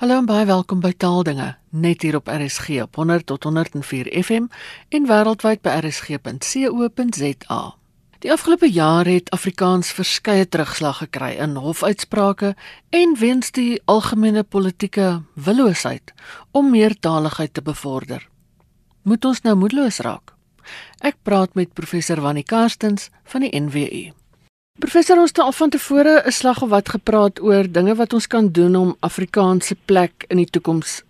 Hallo en baie welkom by Taaldinge, net hier op RSG op 100 tot 104 FM en wêreldwyd by rsg.co.za. Die afgelope jaar het Afrikaans verskeie terugslag gekry in hofuitsprake en weens die algemene politieke willoosheid om meertaligheid te bevorder. Moet ons nou moedeloos raak? Ek praat met professor Wannie Karstens van die NWU. Professor ons het al van tevore 'n slag of wat gepraat oor dinge wat ons kan doen om Afrikaanse plek in die toekoms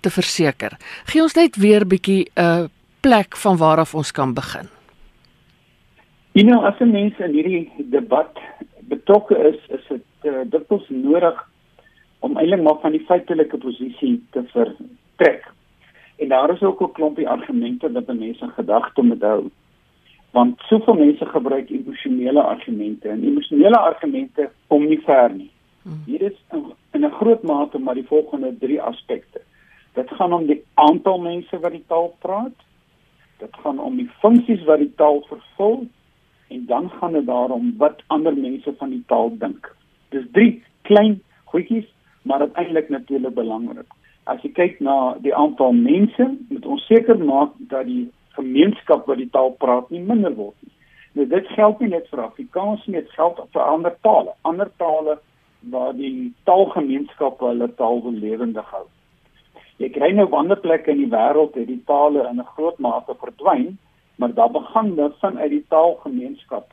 te verseker. Gee ons net weer 'n bietjie 'n plek van waar af ons kan begin. You know, as mense in hierdie debat betrokke is, is dit uh, dikwels nodig om eintlik maar van die feitelike posisie te vertrek. En daar is ook 'n klompie argumente wat mense gedagte moet hou want soveel mense gebruik emosionele argumente en emosionele argumente kom nie ver nie. Hmm. Hier is in, in 'n groot mate maar die volgende drie aspekte. Dit gaan om die aantal mense wat die taal praat. Dit gaan om die funksies wat die taal vervul en dan gaan dit daarom wat ander mense van die taal dink. Dis drie klein goedjies, maar uiteindelik natuurlik belangrik. As jy kyk na die aantal mense, moet ons seker maak dat die gemeenskap wat die taal praat nie minder word nie. Nou dit geld nie net vir Afrikaans nie, dit geld vir ander tale, ander tale waar die taalgemeenskappe hulle taal lewendig hou. Jy kry nou ander plekke in die wêreld het die tale in 'n groot mate verdwyn, maar daar begin dit vanuit die taalgemeenskap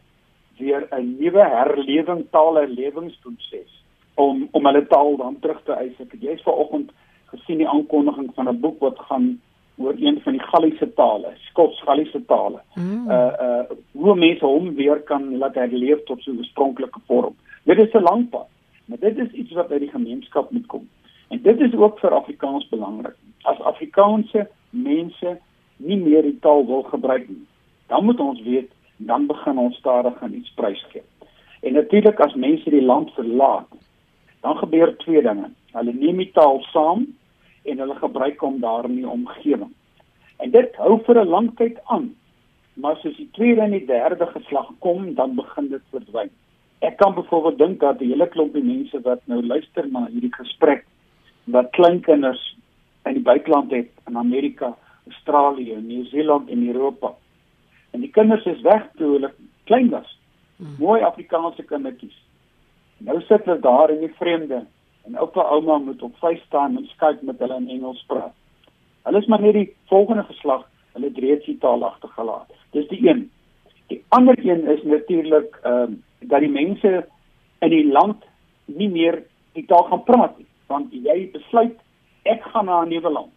weer 'n nuwe herlewing taalherlewingsproses om om hulle taal dan terug te eis. Ek het jy's vanoggend gesien die aankondiging van 'n boek wat gaan oor een van die Galliese tale, Skots-Galliese tale. Mm. Uh uh hoe mense hom weer kan laat herleef tot sy oorspronklike vorm. Dit is 'n lang pad, maar dit is iets wat uit die gemeenskap moet kom. En dit is ook vir Afrikaans belangrik. As Afrikaanse mense nie meer die taal wil gebruik nie, dan moet ons weet, dan begin ons stadig aan iets prysgee. En natuurlik as mense die land verlaat, dan gebeur twee dinge. Hulle neem die taal saam en hulle gebruik hom daar in die omgewing. En dit hou vir 'n lang tyd aan. Maar as die tweede en die derde geslag kom, dan begin dit verdwyn. Ek kan byvoorbeeld dink dat die hele klompie mense wat nou luister na hierdie gesprek wat kleinkinders in die buiteland het in Amerika, Australië, Nieu-Seeland en Europa. En die kinders is weg toe hulle klein was. Hmm. Mooi Afrikaanse kindertjies. Nou sit hulle daar in die vreemde en oupa ouma moet op vyf staan en kyk met hulle in Engels praat. Hulle is maar net die volgende geslag, hulle het reeds die taal agtergelaat. Dis die een. Die ander een is natuurlik ehm uh, dat die mense in die land nie meer die taal gaan praat nie, want jy besluit ek gaan na 'n nuwe land.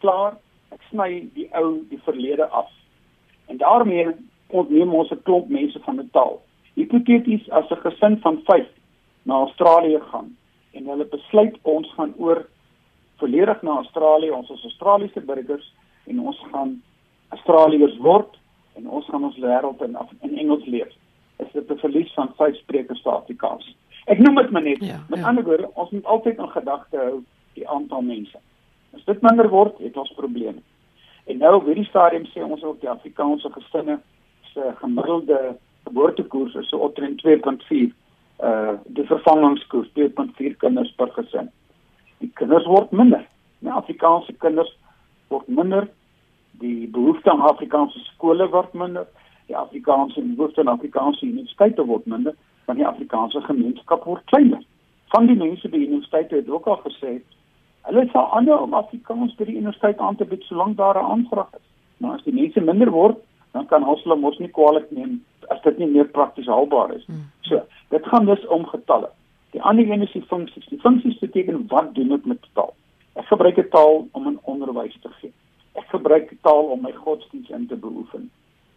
Klaar, ek sny die ou die verlede af. En daarmee ontneem ons 'n klomp mense van 'n taal. Hipoteties as 'n gesin van 5 na Australië gaan en hulle besluit ons gaan oor volledig na Australië, ons is Australiese burgers en ons gaan Australiërs word en ons gaan ons wêreld in in Engels leef. Is dit 'n verlies van vyf sprekers van Afrikaans? Ek noem dit maar net. Ja, Met ja. ander woorde, ons moet altyd in gedagte hou die aantal mense. As dit minder word, het ons probleme. En nou op hierdie stadium sê ons ook die Afrikaanse gesinne se gemiddelde geboortekoers is so omtrent 2.4 uh die vervangingskoers 2.4 kinders per gesin. Die kinders word minder. Die Afrikaanse kinders word minder. Die behoefte aan Afrikaanse skole word minder. Die Afrikaanse behoefte aan Afrikaanse universiteite word minder, want die Afrikaanse gemeenskap word kleiner. Van die mense by die universiteite het ook al gesê hulle sal aanhou om Afrikaans by die universiteit aan te bied solank daar 'n aanvraag is. Maar as die mense minder word, dan kan ons hulle mos nie kwaliek neem as dit nie meer prakties haalbaar is. Hmm. So, dit gaan dus om getalle. Die ander een is die funksies. Die funksies beteken wat doen ek met taal? Ek gebruik 'n taal om 'n onderwys te gee. Ek gebruik 'n taal om my godsdienst in te beoefen.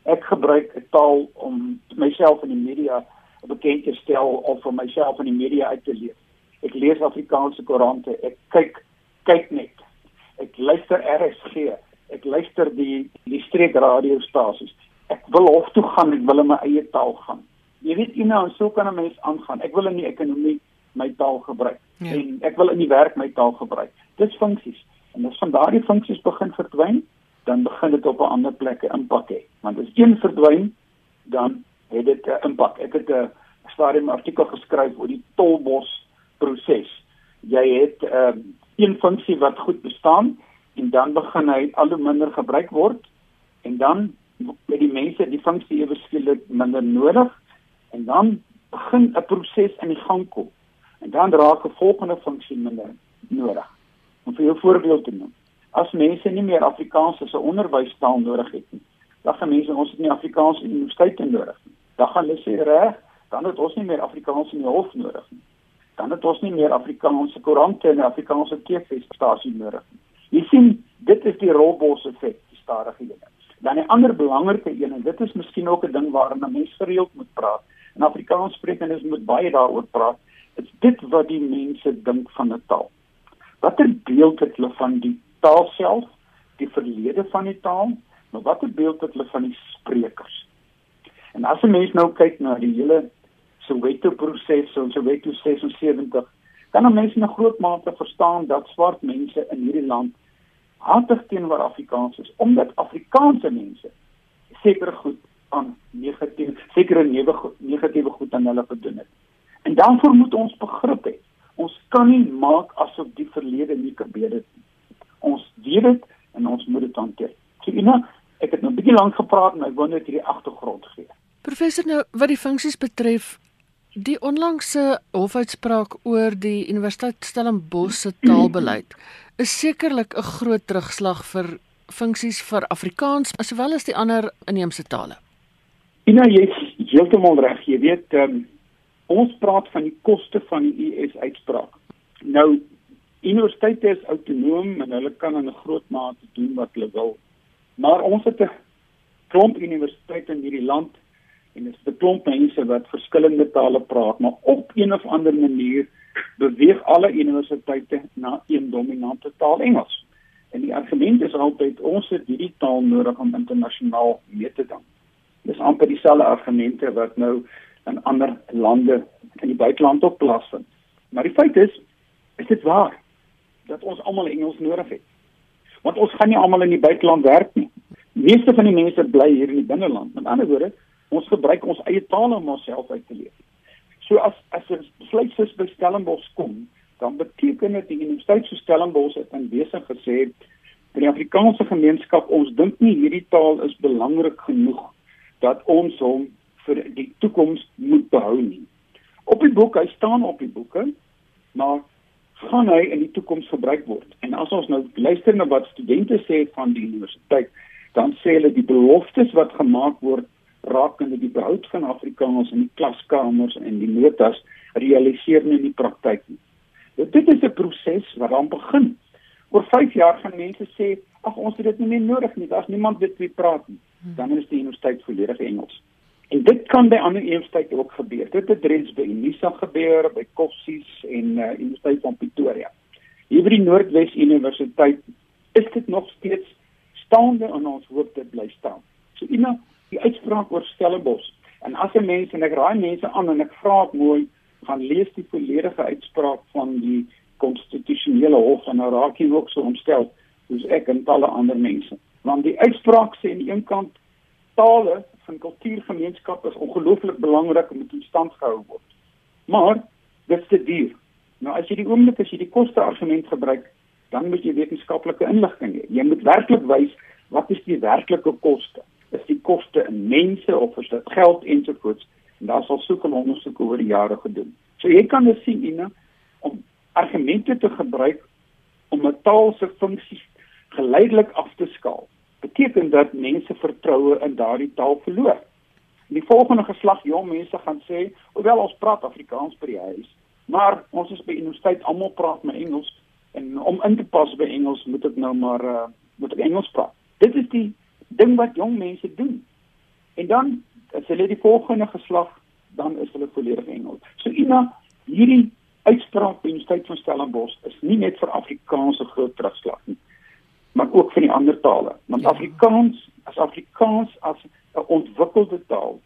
Ek gebruik 'n taal om myself in die media bekend te stel of vir myself in die media uit te leef. Ek lees Afrikaanse koerante, ek kyk kyk net. Ek luister RSG, ek luister die die streek radiostasies. Ek wil hof toe gaan, ek wil in my eie taal gaan. Jy weet jy nou, so kan 'n mens aangaan. Ek wil in die ekonomie my taal gebruik ja. en ek wil in die werk my taal gebruik. Dis funksies. En as van daardie funksies begin verdwyn, dan begin dit op 'n ander plek impak hê. Want as een verdwyn, dan het dit 'n impak. Ek het 'n stadium artikel geskryf oor die tolbos proses. Jy het ehm uh, een funksie wat goed bestaan en dan begin hy al hoe minder gebruik word en dan met die mense die funksie ewe skielik minder nodig en dan begin 'n proses in die gang kom en dan raak 'n volgende funksie minder nodig. Om vir jou voorbeeld te noem, as mense nie meer Afrikaans as 'n onderwystaal nodig het nie, dan gaan mense ons nie Afrikaans in universiteite nodig nie. Dan gaan hulle sê reg, dan het ons nie meer Afrikaans in die hof nodig nie. Dan het ons nie meer Afrikaanse koerante en Afrikaanse TV-stasie nodig nie. Jy sien, dit is die rolbos effek, die stadige een. Dan 'n ander belangrike een en dit is miskien ook 'n ding waaroor 'n mens gereeld moet praat. En Afrikaans sprekendes moet baie daaroor praat. Dit is dit wat die mense dink van 'n taal. Watter beeld het hulle van die taal self, die verlede van die taal, maar watter beeld het hulle van die sprekers? En as 'n mens nou kyk na die hele Soweto proses, so Soweto 76, kan 'n mens in 'n groot mate verstaan dat swart mense in hierdie land hatig teenoor Afrikaans is omdat Afrikaanse mense sekere goed aan negatief sekere negatiewe goed aan hulle gedoen het. En daarvoor moet ons begrip hê. Ons kan nie maak asof die verlede nie gebeur het nie. Ons weet dit en ons moet dit hanteer. So Ina, ek het nou 'n bietjie lank gepraat en ek wou net hierdie agtergrond gee. Professor nou wat die funksies betref, die onlangse hofuitspraak oor die Universiteit Stellenbosch se taalbeleid is sekerlik 'n groot terugslag vir funksies vir Afrikaans sowel as die ander inheemse tale. Ina, jy's heeltemal reg. Jy weet, um, ons praat van die koste van die US uitspraak. Nou, universiteite is autonoom en hulle kan in 'n groot mate doen wat hulle wil. Maar ons het 'n klomp universiteite in hierdie land en dit is 'n klomp mense wat verskillende tale praat, maar op een of ander manier beweeg alle universiteite na een dominante taal Engels. En die argument is altyd ons het hierdie taal nodig om internasionaal mee te ding. Dis amper dieselfde argumente wat nou in ander lande in die buiteland ook plaasvind. Maar die feit is, is dit waar dat ons almal Engels nodig het. Want ons gaan nie almal in die buiteland werk nie. Meeste van die mense bly hier in die binneland. Met ander woorde, ons gebruik ons eie taal om onsself uit te leef. So as as 'n besluitsis by Stellenbosch kom, dan beteken dit die Universiteit van Stellenbosch het in besig gesê vir die Afrikaanse gemeenskap ons dink nie hierdie taal is belangrik genoeg dat ons hom vir die toekoms moet behou nie. Op die boek, hy staan op die boeke, maar gaan hy in die toekoms gebruik word? En as ons nou luister na wat studente sê van die universiteit, dan sê hulle die beloftes wat gemaak word rakende die behoud van Afrikaans in die klaskamers en die notas realiseer nie in die praktyk nie. Nou, dit is 'n proses wat dan begin. Oor 5 jaar gaan mense sê, "Ag, ons het dit nie meer nodig nie. Daar's niemand wat weet praat nie." Dan is die universiteit volledig Engels. En dit kan by ander universiteite ook gebeur. Dit het reeds by Unisa gebeur, by Kossies en uh, Universiteit van Pretoria. Hier by die Noordwes Universiteit is dit nog steeds staande en ons hoop dit bly staan. So iemand die uitspraak oor Stellenbosch. En as 'n mens en ek raai mense aan en ek vra dit mooi, gaan lees die volledige uitspraak van die konstitusionele hof en nou raak jy ook so ontstel soos ek en talle ander mense. Want die uitspraak sê aan die een kant tale van kultuurgemeenskappe is ongelooflik belangrik om in stand gehou word. Maar dit is te duur. Nou as jy die oomblik as jy die koste argument gebruik, dan moet jy wetenskaplike inligting hê. Jy moet werklik wys wat is die werklike koste? is die koste in mense of is dit geld ensovoorts en daar sal soveel ondersoeke oor die jare gedoen. So jy kan dus sien Ina om argumente te gebruik om 'n taal se funksies geleidelik af te skaal. Beteken dat mense vertroue in daardie taal verloor. In die volgende geslag jong mense gaan sê, hoewel ons praat Afrikaans by die huis, maar ons is by universiteit almal praat maar Engels en om in te pas by Engels moet ek nou maar uh, moet ek Engels praat. Dit is die ding wat jong mense doen. En dan as hulle die volgende geslag dan is hulle volledig Engels. So Ina, hierdie uitspraak by die Universiteit van Stellenbosch is nie net vir Afrikaanse groot terugslag nie, maar ook vir die ander tale. Want ja. Afrikaans as Afrikaans as 'n ontwikkelde taal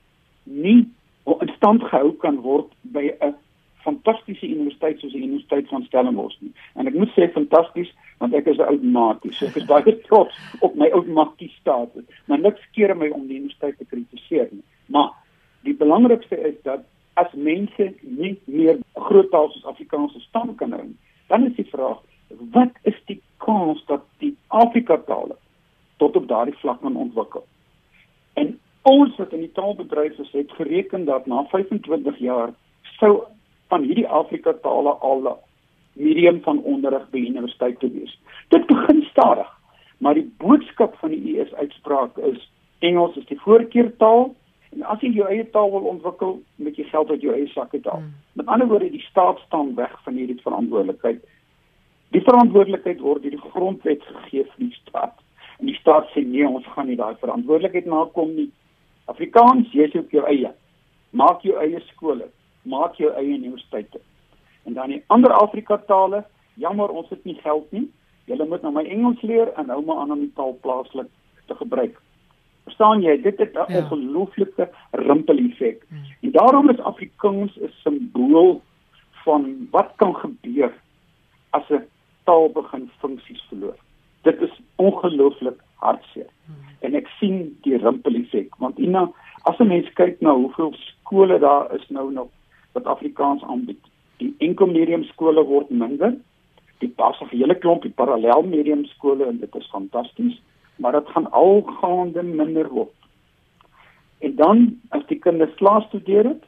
nie in stand gehou kan word by 'n fantastiese universiteit soos die Universiteit van Stellenbosch nie. En ek moet sê fantasties want ek is 'n oud maatie. So ek is baie trots op my oud maatie status. Maar niks keer my om die universiteit te kritiseer nie. Maar die belangrikste is dat as mense nie meer groot taal soos Afrikaans stand kan hou, dan is die vraag wat is die kans dat die Afrika tale tot op daardie vlak kan ontwikkel? En ons wat in die taalbedryf is, het gereken dat na 25 jaar sou van hierdie Afrika tale al medium van onderrig by universiteite wees. Dit begin stadig, maar die boodskap van die US uitspraak is Engels is die voorkeurtaal en as jy jou eie taal wil ontwikkel, moet jy geld uit jou eie sak uithaal. Hmm. Met ander woorde, die staat staan weg van hierdie verantwoordelikheid. Die verantwoordelikheid word deur die grondwet gegee vir die staat. En die staat sê nee, ons gaan nie daai verantwoordelikheid nakom nie. Afrikaans, jy sê op jou eie. Maak jou eie skole, maak jou eie universiteite. En dan die ander Afrika tale, jammer ons het nie geld nie. Julle moet nou my Engels leer en hou maar aan om die taal plaaslik te gebruik. Verstaan jy? Dit het 'n ja. ongelooflike rimpel-effek. Hmm. En daarom is Afrikaans 'n simbool van wat kan gebeur as 'n taal begin funksies verloor. Dit is ongelooflik hartseer. Hmm. En ek sien die rimpel-effek want Ina, as 'n mens kyk na hoeveel skole daar is nou nog wat Afrikaans aanbied, die enkelmedium skole word minder. Die pas 'n hele klomp die parallel medium skole en dit is fantasties, maar dit gaan algaande minder word. En dan as die kinders klaar studeer het,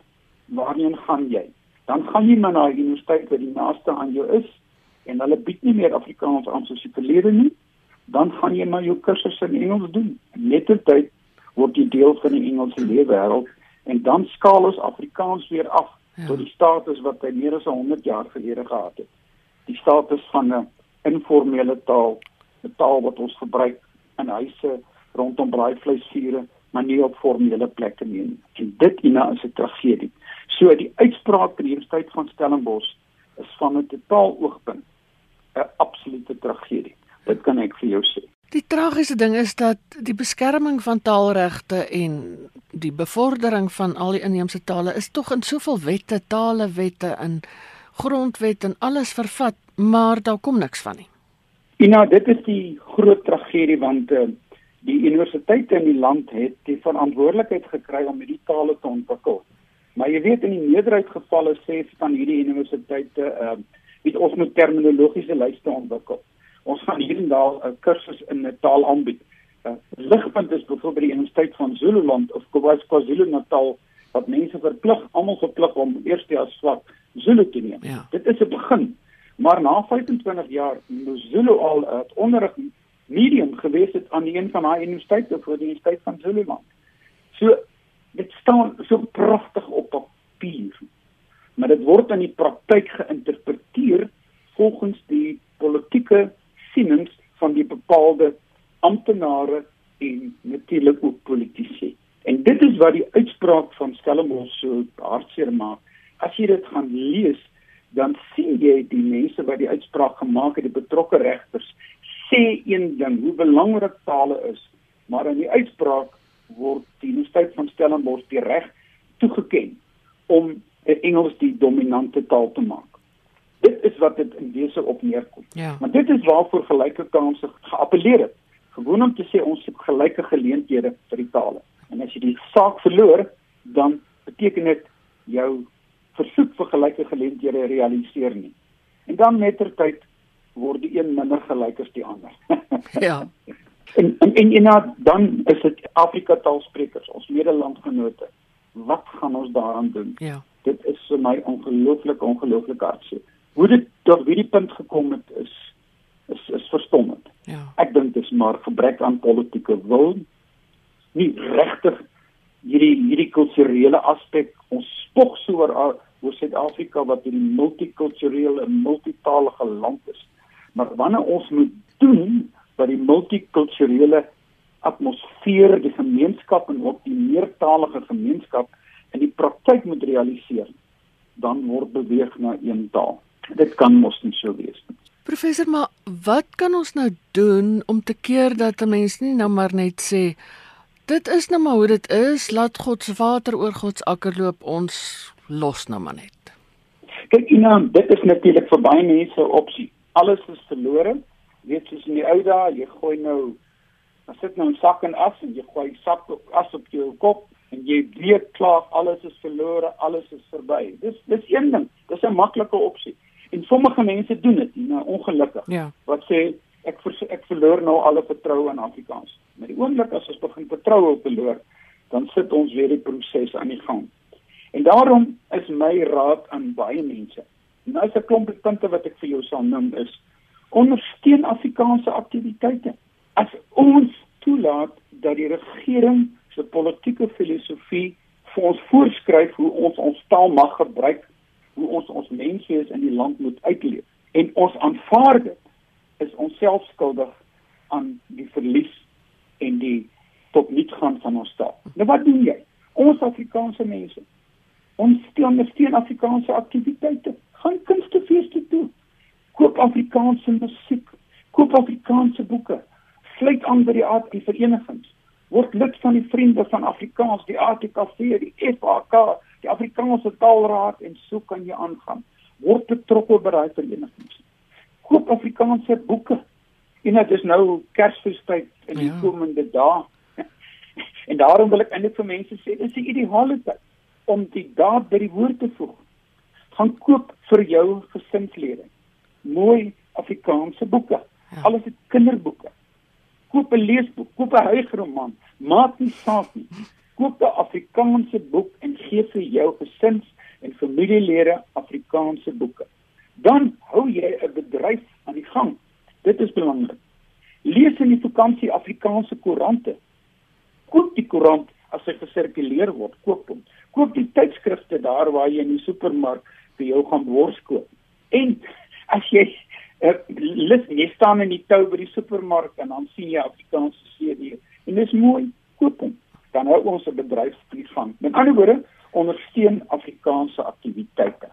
waarheen gaan jy? Dan gaan jy maar na die universiteit wat die naaste aan jou is en hulle bied nie meer Afrikaans aan soos die verlede nie. Dan gaan jy maar jou kursusse in Engels doen. Net ter tyd word jy deel van die Engelse leefwêreld en dan skaal ons Afrikaans weer af ja. tot die status wat hy meer as 100 jaar gelede gehad het. Die status van 'n informele taal, 'n taal wat ons gebruik in huise rondom braaivleisvure, maar nie op formele plekke nie. En dit ina is 'n tragedie. So die uitspraak by die Universiteit van Stellenbosch is van 'n totaal oogpunt 'n absolute tragedie. Dit kan ek vir jou sê. Die tragiese ding is dat die beskerming van taalregte en die bevordering van al die inheemse tale is tog in soveel wette, talewette en grondwet en alles vervat, maar daar kom niks van nie. Ina, dit is die groot tragedie want uh, die universiteite in die land het die verantwoordelikheid gekry om hierdie tale te ontwikkel. Maar jy weet in die meerderheid gevalle sê van hierdie universiteite, uh, het ons moet terminologiese lyste ontwikkel ons gaan hier en daar 'n kursus in 'n taal aanbied. uh, Ligpunt is byvoorbeeld by die Universiteit van Zululand of KwaZulu-Natal wat mense verplig, almal verplig om eers die as swak Zulu te neem. Ja. Dit is 'n begin. Maar na 25 jaar moet Zulu al 'n uh, onderrig medium gewees het aan een van daai universiteite vir die Universiteit van Zululand. So dit staan so pragtig op papier. Maar dit word in die praktyk geïnterpreteer volgens die politieke sienings van die bepaalde amptenare en natuurlik ook politici. En dit is wat die uitspraak van Stellenbosch so hartseer maak. As jy dit gaan lees, dan sien jy die mense wat die uitspraak gemaak het, die betrokke regters, sê een ding, hoe belangrik tale is, maar in die uitspraak word die Universiteit van Stellenbosch die reg toegeken om Engels die dominante taal te maak. Dit is wat dit in wese op neerkom. Ja. Maar dit is waarvoor gelyke kansse geappeleer het. Gewoon om te sê ons het gelyke geleenthede vir die tale. En as jy die saak verloor, dan beteken dit jou versoek vir gelyke geleenthede realiseer nie. En dan mettertyd word die een minder gelyk as die ander. ja. En en en, en dan is dit Afrika taalsprekers, ons medelandgenote. Wat gaan ons daaraan doen? Ja. Dit is vir my ongelooflik ongelooflik hartseer hoe dit tot hierdie punt gekom het is is is verstommend. Ja. Ek dink dit is maar gebrek aan politieke wil. Nie regtig hierdie hierdie kulturele aspek ons spog so oor oor Suid-Afrika wat 'n multikulturele en multitalige land is. Maar wanneer ons moet doen wat die multikulturele atmosfeer die gemeenskap en ook die meertalige gemeenskap in die praktyk moet realiseer, dan word beweeg na een taal dit kan mos nie so wees nie. Professor, maar wat kan ons nou doen om te keer dat 'n mens nie nou maar net sê dit is nou maar hoe dit is, laat God se water oor God se akker loop, ons los nou maar net. Kyk, Ina, dit is natuurlik vir baie mense 'n opsie. Alles is verlore. Weet soos in die ou dae, jy gooi nou as dit nou 'n sak en as en jy gooi sak as op jou kop en jy weet klaar alles is verlore, alles is verby. Dis dis een ding. Dis 'n maklike opsie. En sommige mense doen dit, nou ongelukkig. Ja. Wat sê ek vers, ek verloor nou alle vertroue in Afrikaans. Met die oomblik as ons begin vertroue verloor, dan sit ons weer die proses aan die gang. En daarom is my raad aan baie mense. Nou is 'n klomp punte wat ek vir jou sal noem is ondersteun Afrikaanse aktiwiteite. As ons toelaat dat die regering se politieke filosofie vir ons voorskryf hoe ons ons taal mag gebruik, hoe ons ons menswees in die land moet uitleef en ons aanvaar dit is ons self skuldig aan die verlies en die tot niet gaan van ons taal. Nou wat doen jy? Ons Afrikaanse mense. Ons steun steun Afrikaanse aktiwiteite. Gaan kunstefeeste toe. Koop Afrikaanse musiek. Koop Afrikaanse boeke. Sluit aan by die AT verenigings. Word lid van die Vriende van Afrikaans, die ATKV, die FAK, die Afrikaanse Taalraad en so kan jy aangaan. Word betrokke by daai verenigings koop Afrikaanse boeke. En dit is nou Kersfeestyd in die ja. komende dae. en daarom wil ek eintlik vir mense sê, dis die ideale tyd om die daad by die woord te voeg. Gaan koop vir jou gesinslede mooi Afrikaanse boeke. Ja. Alles is kinderboeke. Koop 'n leesboek, koop 'n huisroman, maak nie saak nie. Koop 'n Afrikaanse boek en gee vir jou gesins en familielede Afrikaanse boeke dan hou jy 'n bedryf aan die gang. Dit is belangrik. Lees in die vakansie Afrikaanse koerante. Koop die koerant as hy gesirkuleer word, koop hom. Koop die tydskrifte daar waar jy in die supermark vir jou gaan wors koop. En as jy uh, lis, jy staan in die tou by die supermark en dan sien jy Afrikaanse CD en dis mooi, koop hom. Dan hou ons 'n bedryf gang. Met ander woorde, ondersteun Afrikaanse aktiwiteite.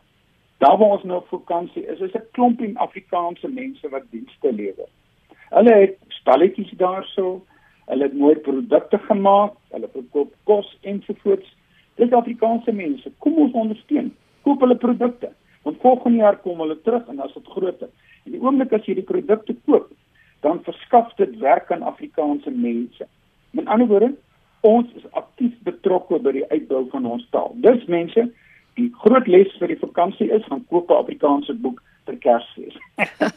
Daar waar ons nou op vakansie is, is 'n klompie Afrikaanse mense wat dienste lewer. Hulle het stalletjies daarso, hulle het mooi produkte gemaak, hulle verkoop kos ensovoorts. Dis Afrikaanse mense. Kom ons ondersteun. Koop hulle produkte. Want volgende jaar kom hulle terug en is dit groter. En die oomblik as jy die produkte koop, dan verskaf dit werk aan Afrikaanse mense. Met ander woorde, ons is aktief betrokke by die uitbou van ons taal. Dis mense die groot les vir die vakansie is gaan koop 'n Afrikaanse boek vir Kersfees.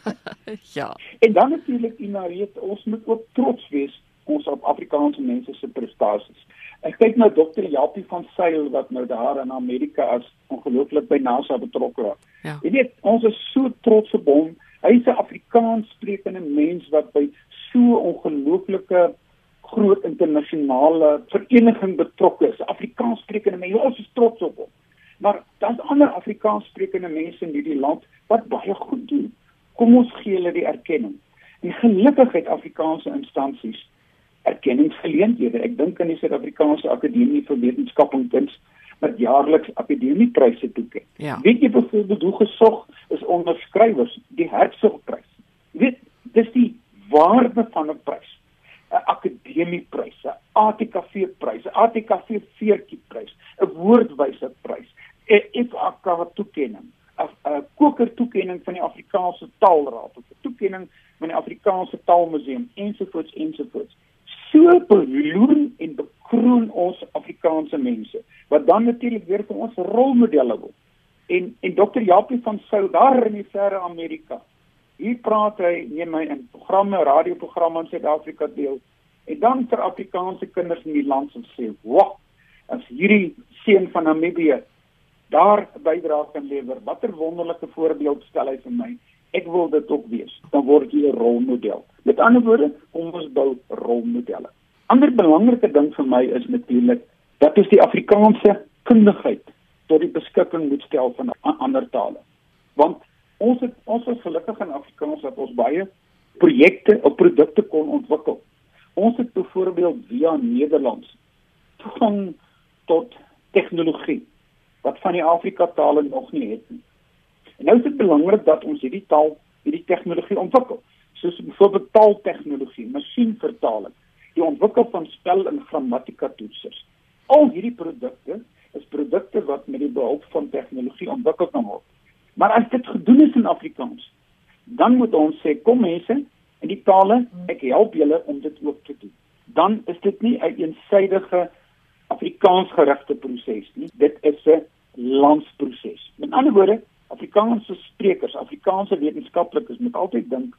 ja. En dan natuurlik inareet ons moet ook trots wees ons op Afrikaanse mense se prestasies. Ek kyk nou dokter Japie van Sail wat nou daar in Amerika as ongelooflik by NASA betrokke was. Ja. Jy weet, ons is so trots op hom. Hy's 'n Afrikaans sprekende mens wat by so ongelooflike groot internasionale vereniging betrokke is. Afrikaans sprekende mense, ons is trots op hom. Maar daar's ander Afrikaans sprekende mense in hierdie land wat baie goed doen. Kom ons gee hulle die erkenning. En gelukkig het Afrikaanse instansies erkenningsgeleenthede. Ek dink aan die Suid-Afrikaanse Akademie vir Wetenskap en Kuns wat jaarliks akademiepryse toeken. Ja. Weet jy byvoorbeeld hoe gesog onderskrywers die Hertzogprys? Weet, dis die waarde van 'n prys. 'n Akademieprys, 'n ATKV prys, 'n ATKV veertjieprys, 'n woordwyse prys, 'n FAK toekenning, 'n koker toekenning van die Afrikaanse Taalraad 'n toekenning van die Afrikaanse Taalmuseum ensovoorts ensovoorts. So beloon en bekroon ons Afrikaanse mense wat dan natuurlik weer vir ons rolmodelle word. En en Dr. Japie van Sail daar in die verre Amerika. Hier praat hy neem my in programme, radioprogramme in Suid-Afrika deel en dan vir Afrikaanse kinders in die land en sê, "Wag, as hierdie seun van Namibië daar bydra kan lewer. Watter wonderlike voorbeeld stel hy vir my. Ek wil dit ook wees. Dan word jy 'n rolmodel. Met ander woorde, kom ons bou rolmodelle. Ander belangrike ding vir my is natuurlik dat ons die Afrikaanse kundigheid tot die beskikking moet stel van ander tale. Want ons het ons is gelukkig in Afrikaans dat ons baie projekte of produkte kon ontwikkel. Ons het byvoorbeeld via Nederlands toegang tot tegnologie wat van die Afrika tale nog nie het nie. En nou is dit belangrik dat ons hierdie taal, hierdie tegnologie ontwikkel, soos byvoorbeeld taaltegnologie, masjienvertaling, die ontwikkel van spel en grammatika toetsers. Al hierdie produkte is produkte wat met die behulp van tegnologie ontwikkel kan word. Maar as dit gedoen is in Afrikaans, dan moet ons sê kom mense in die tale, ek help julle om dit ook te doen. Dan is dit nie 'n eensidedige Afrikaans gerigte proses nie. Dit is 'n landsproses. Met ander woorde, Afrikaanse sprekers, Afrikaanse wetenskaplikes moet altyd dink,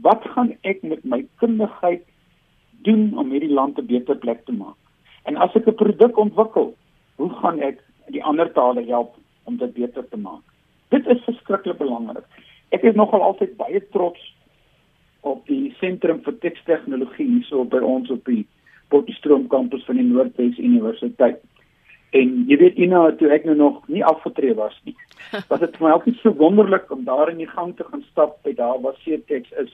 wat gaan ek met my kundigheid doen om hierdie land 'n beter plek te maak? En as ek 'n produk ontwikkel, hoe gaan ek die ander tale help om dit beter te maak? Dit is verskriklik belangrik. Ek is nogal altyd baie trots op die sentrum vir tekstegnologie hierso by ons op die Potchefstroom kampus van die Noordwes Universiteit. En jy weet Ina, toe ek nou nog nie afgetree was nie, was dit vir my altyd so wonderlik om daar in die gang te gaan stap by daar waar Cetex is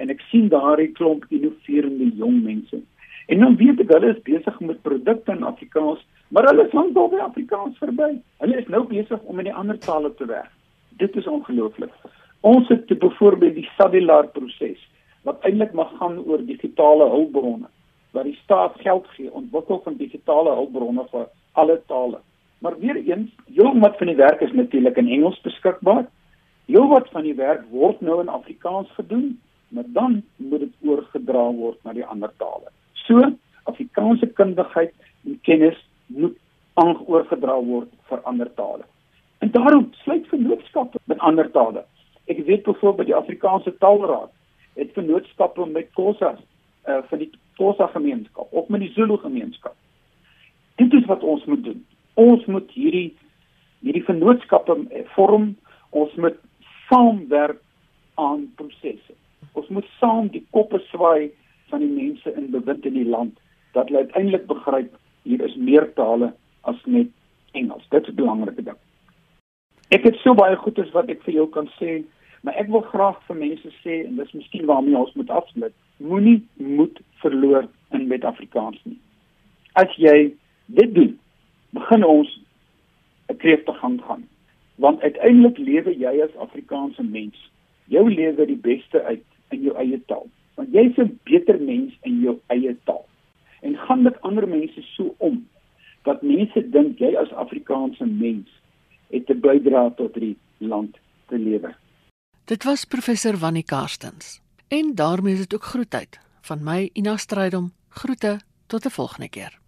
en ek sien daardie klomp innoverende jong mense. En dan weet ek hulle is besig met produkte in Afrikaans, maar hulle lank al by Afrikaans verby. Hulle is nou besig om in die ander tale te werk. Dit is ongelooflik. Ons het te byvoorbeeld die cellular proses wat eintlik mag gaan oor digitale hulpbronne waar die staat geld gee ontwikkel van digitale hulpbronne vir alle tale. Maar weer eens, heelwat van die werk is natuurlik in Engels beskikbaar. Heelwat van die werk word nou in Afrikaans gedoen, maar dan moet dit oorgedra word na die ander tale. So, Afrikaanse kundigheid en kennis moet aangeoorgedra word vir ander tale. En daarom sluit vennootskappe met ander tale. Ek weet byvoorbeeld die Afrikaanse Taalraad het vennootskappe met Khoza uh, van die Khoza gemeenskap of met die Zulu gemeenskap. Dit is wat ons moet doen. Ons moet hierdie hierdie vennootskappe eh, vorm. Ons moet saamwerk aan prosesse. Ons moet saam die koppe swaai van die mense in bewind in die land dat hulle uiteindelik begryp hier is meer tale as net Engels. Dit is 'n belangrike ding. Ek het so baie goedes wat ek vir jou kan sê Maar ek wil graag vir mense sê en dis miskien waarmee ons moet afsluit. Moenie moed verloor in met Afrikaans nie. As jy dit doen, begin ons 'n kreefte gang gaan. Want uiteindelik lewe jy as Afrikaanse mens. Jou lewe die beste uit in jou eie taal. Want jy's 'n beter mens in jou eie taal. En gaan met ander mense so om dat mense dink jy as Afrikaanse mens het 'n bydrae tot die land te lewer. Dit was professor Wannie Karstens. En daarmee is dit ook groetheid van my Ina Strydom. Groete tot 'n volgende keer.